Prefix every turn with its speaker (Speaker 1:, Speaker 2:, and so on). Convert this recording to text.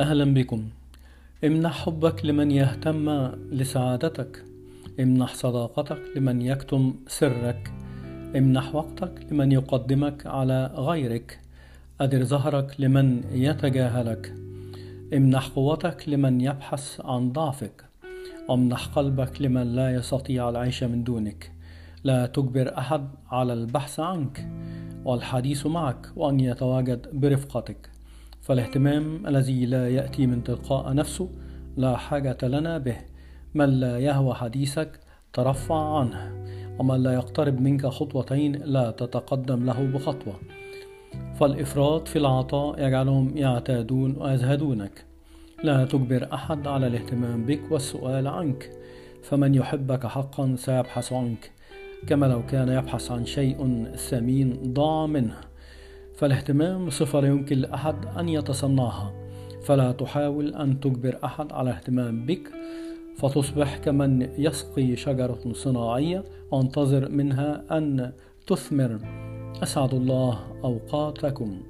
Speaker 1: أهلا بكم. امنح حبك لمن يهتم لسعادتك. امنح صداقتك لمن يكتم سرك. امنح وقتك لمن يقدمك على غيرك. أدر ظهرك لمن يتجاهلك. امنح قوتك لمن يبحث عن ضعفك. امنح قلبك لمن لا يستطيع العيش من دونك. لا تجبر أحد على البحث عنك. والحديث معك وأن يتواجد برفقتك. فالاهتمام الذي لا يأتي من تلقاء نفسه لا حاجة لنا به. من لا يهوى حديثك ترفع عنه ومن لا يقترب منك خطوتين لا تتقدم له بخطوة. فالإفراط في العطاء يجعلهم يعتادون ويزهدونك. لا تجبر أحد على الاهتمام بك والسؤال عنك. فمن يحبك حقا سيبحث عنك كما لو كان يبحث عن شيء ثمين ضاع منه. فالاهتمام صفة لا يمكن لأحد أن يتصنعها. فلا تحاول أن تجبر أحد على الاهتمام بك فتصبح كمن يسقي شجرة صناعية. وانتظر منها أن تثمر. أسعد الله أوقاتكم.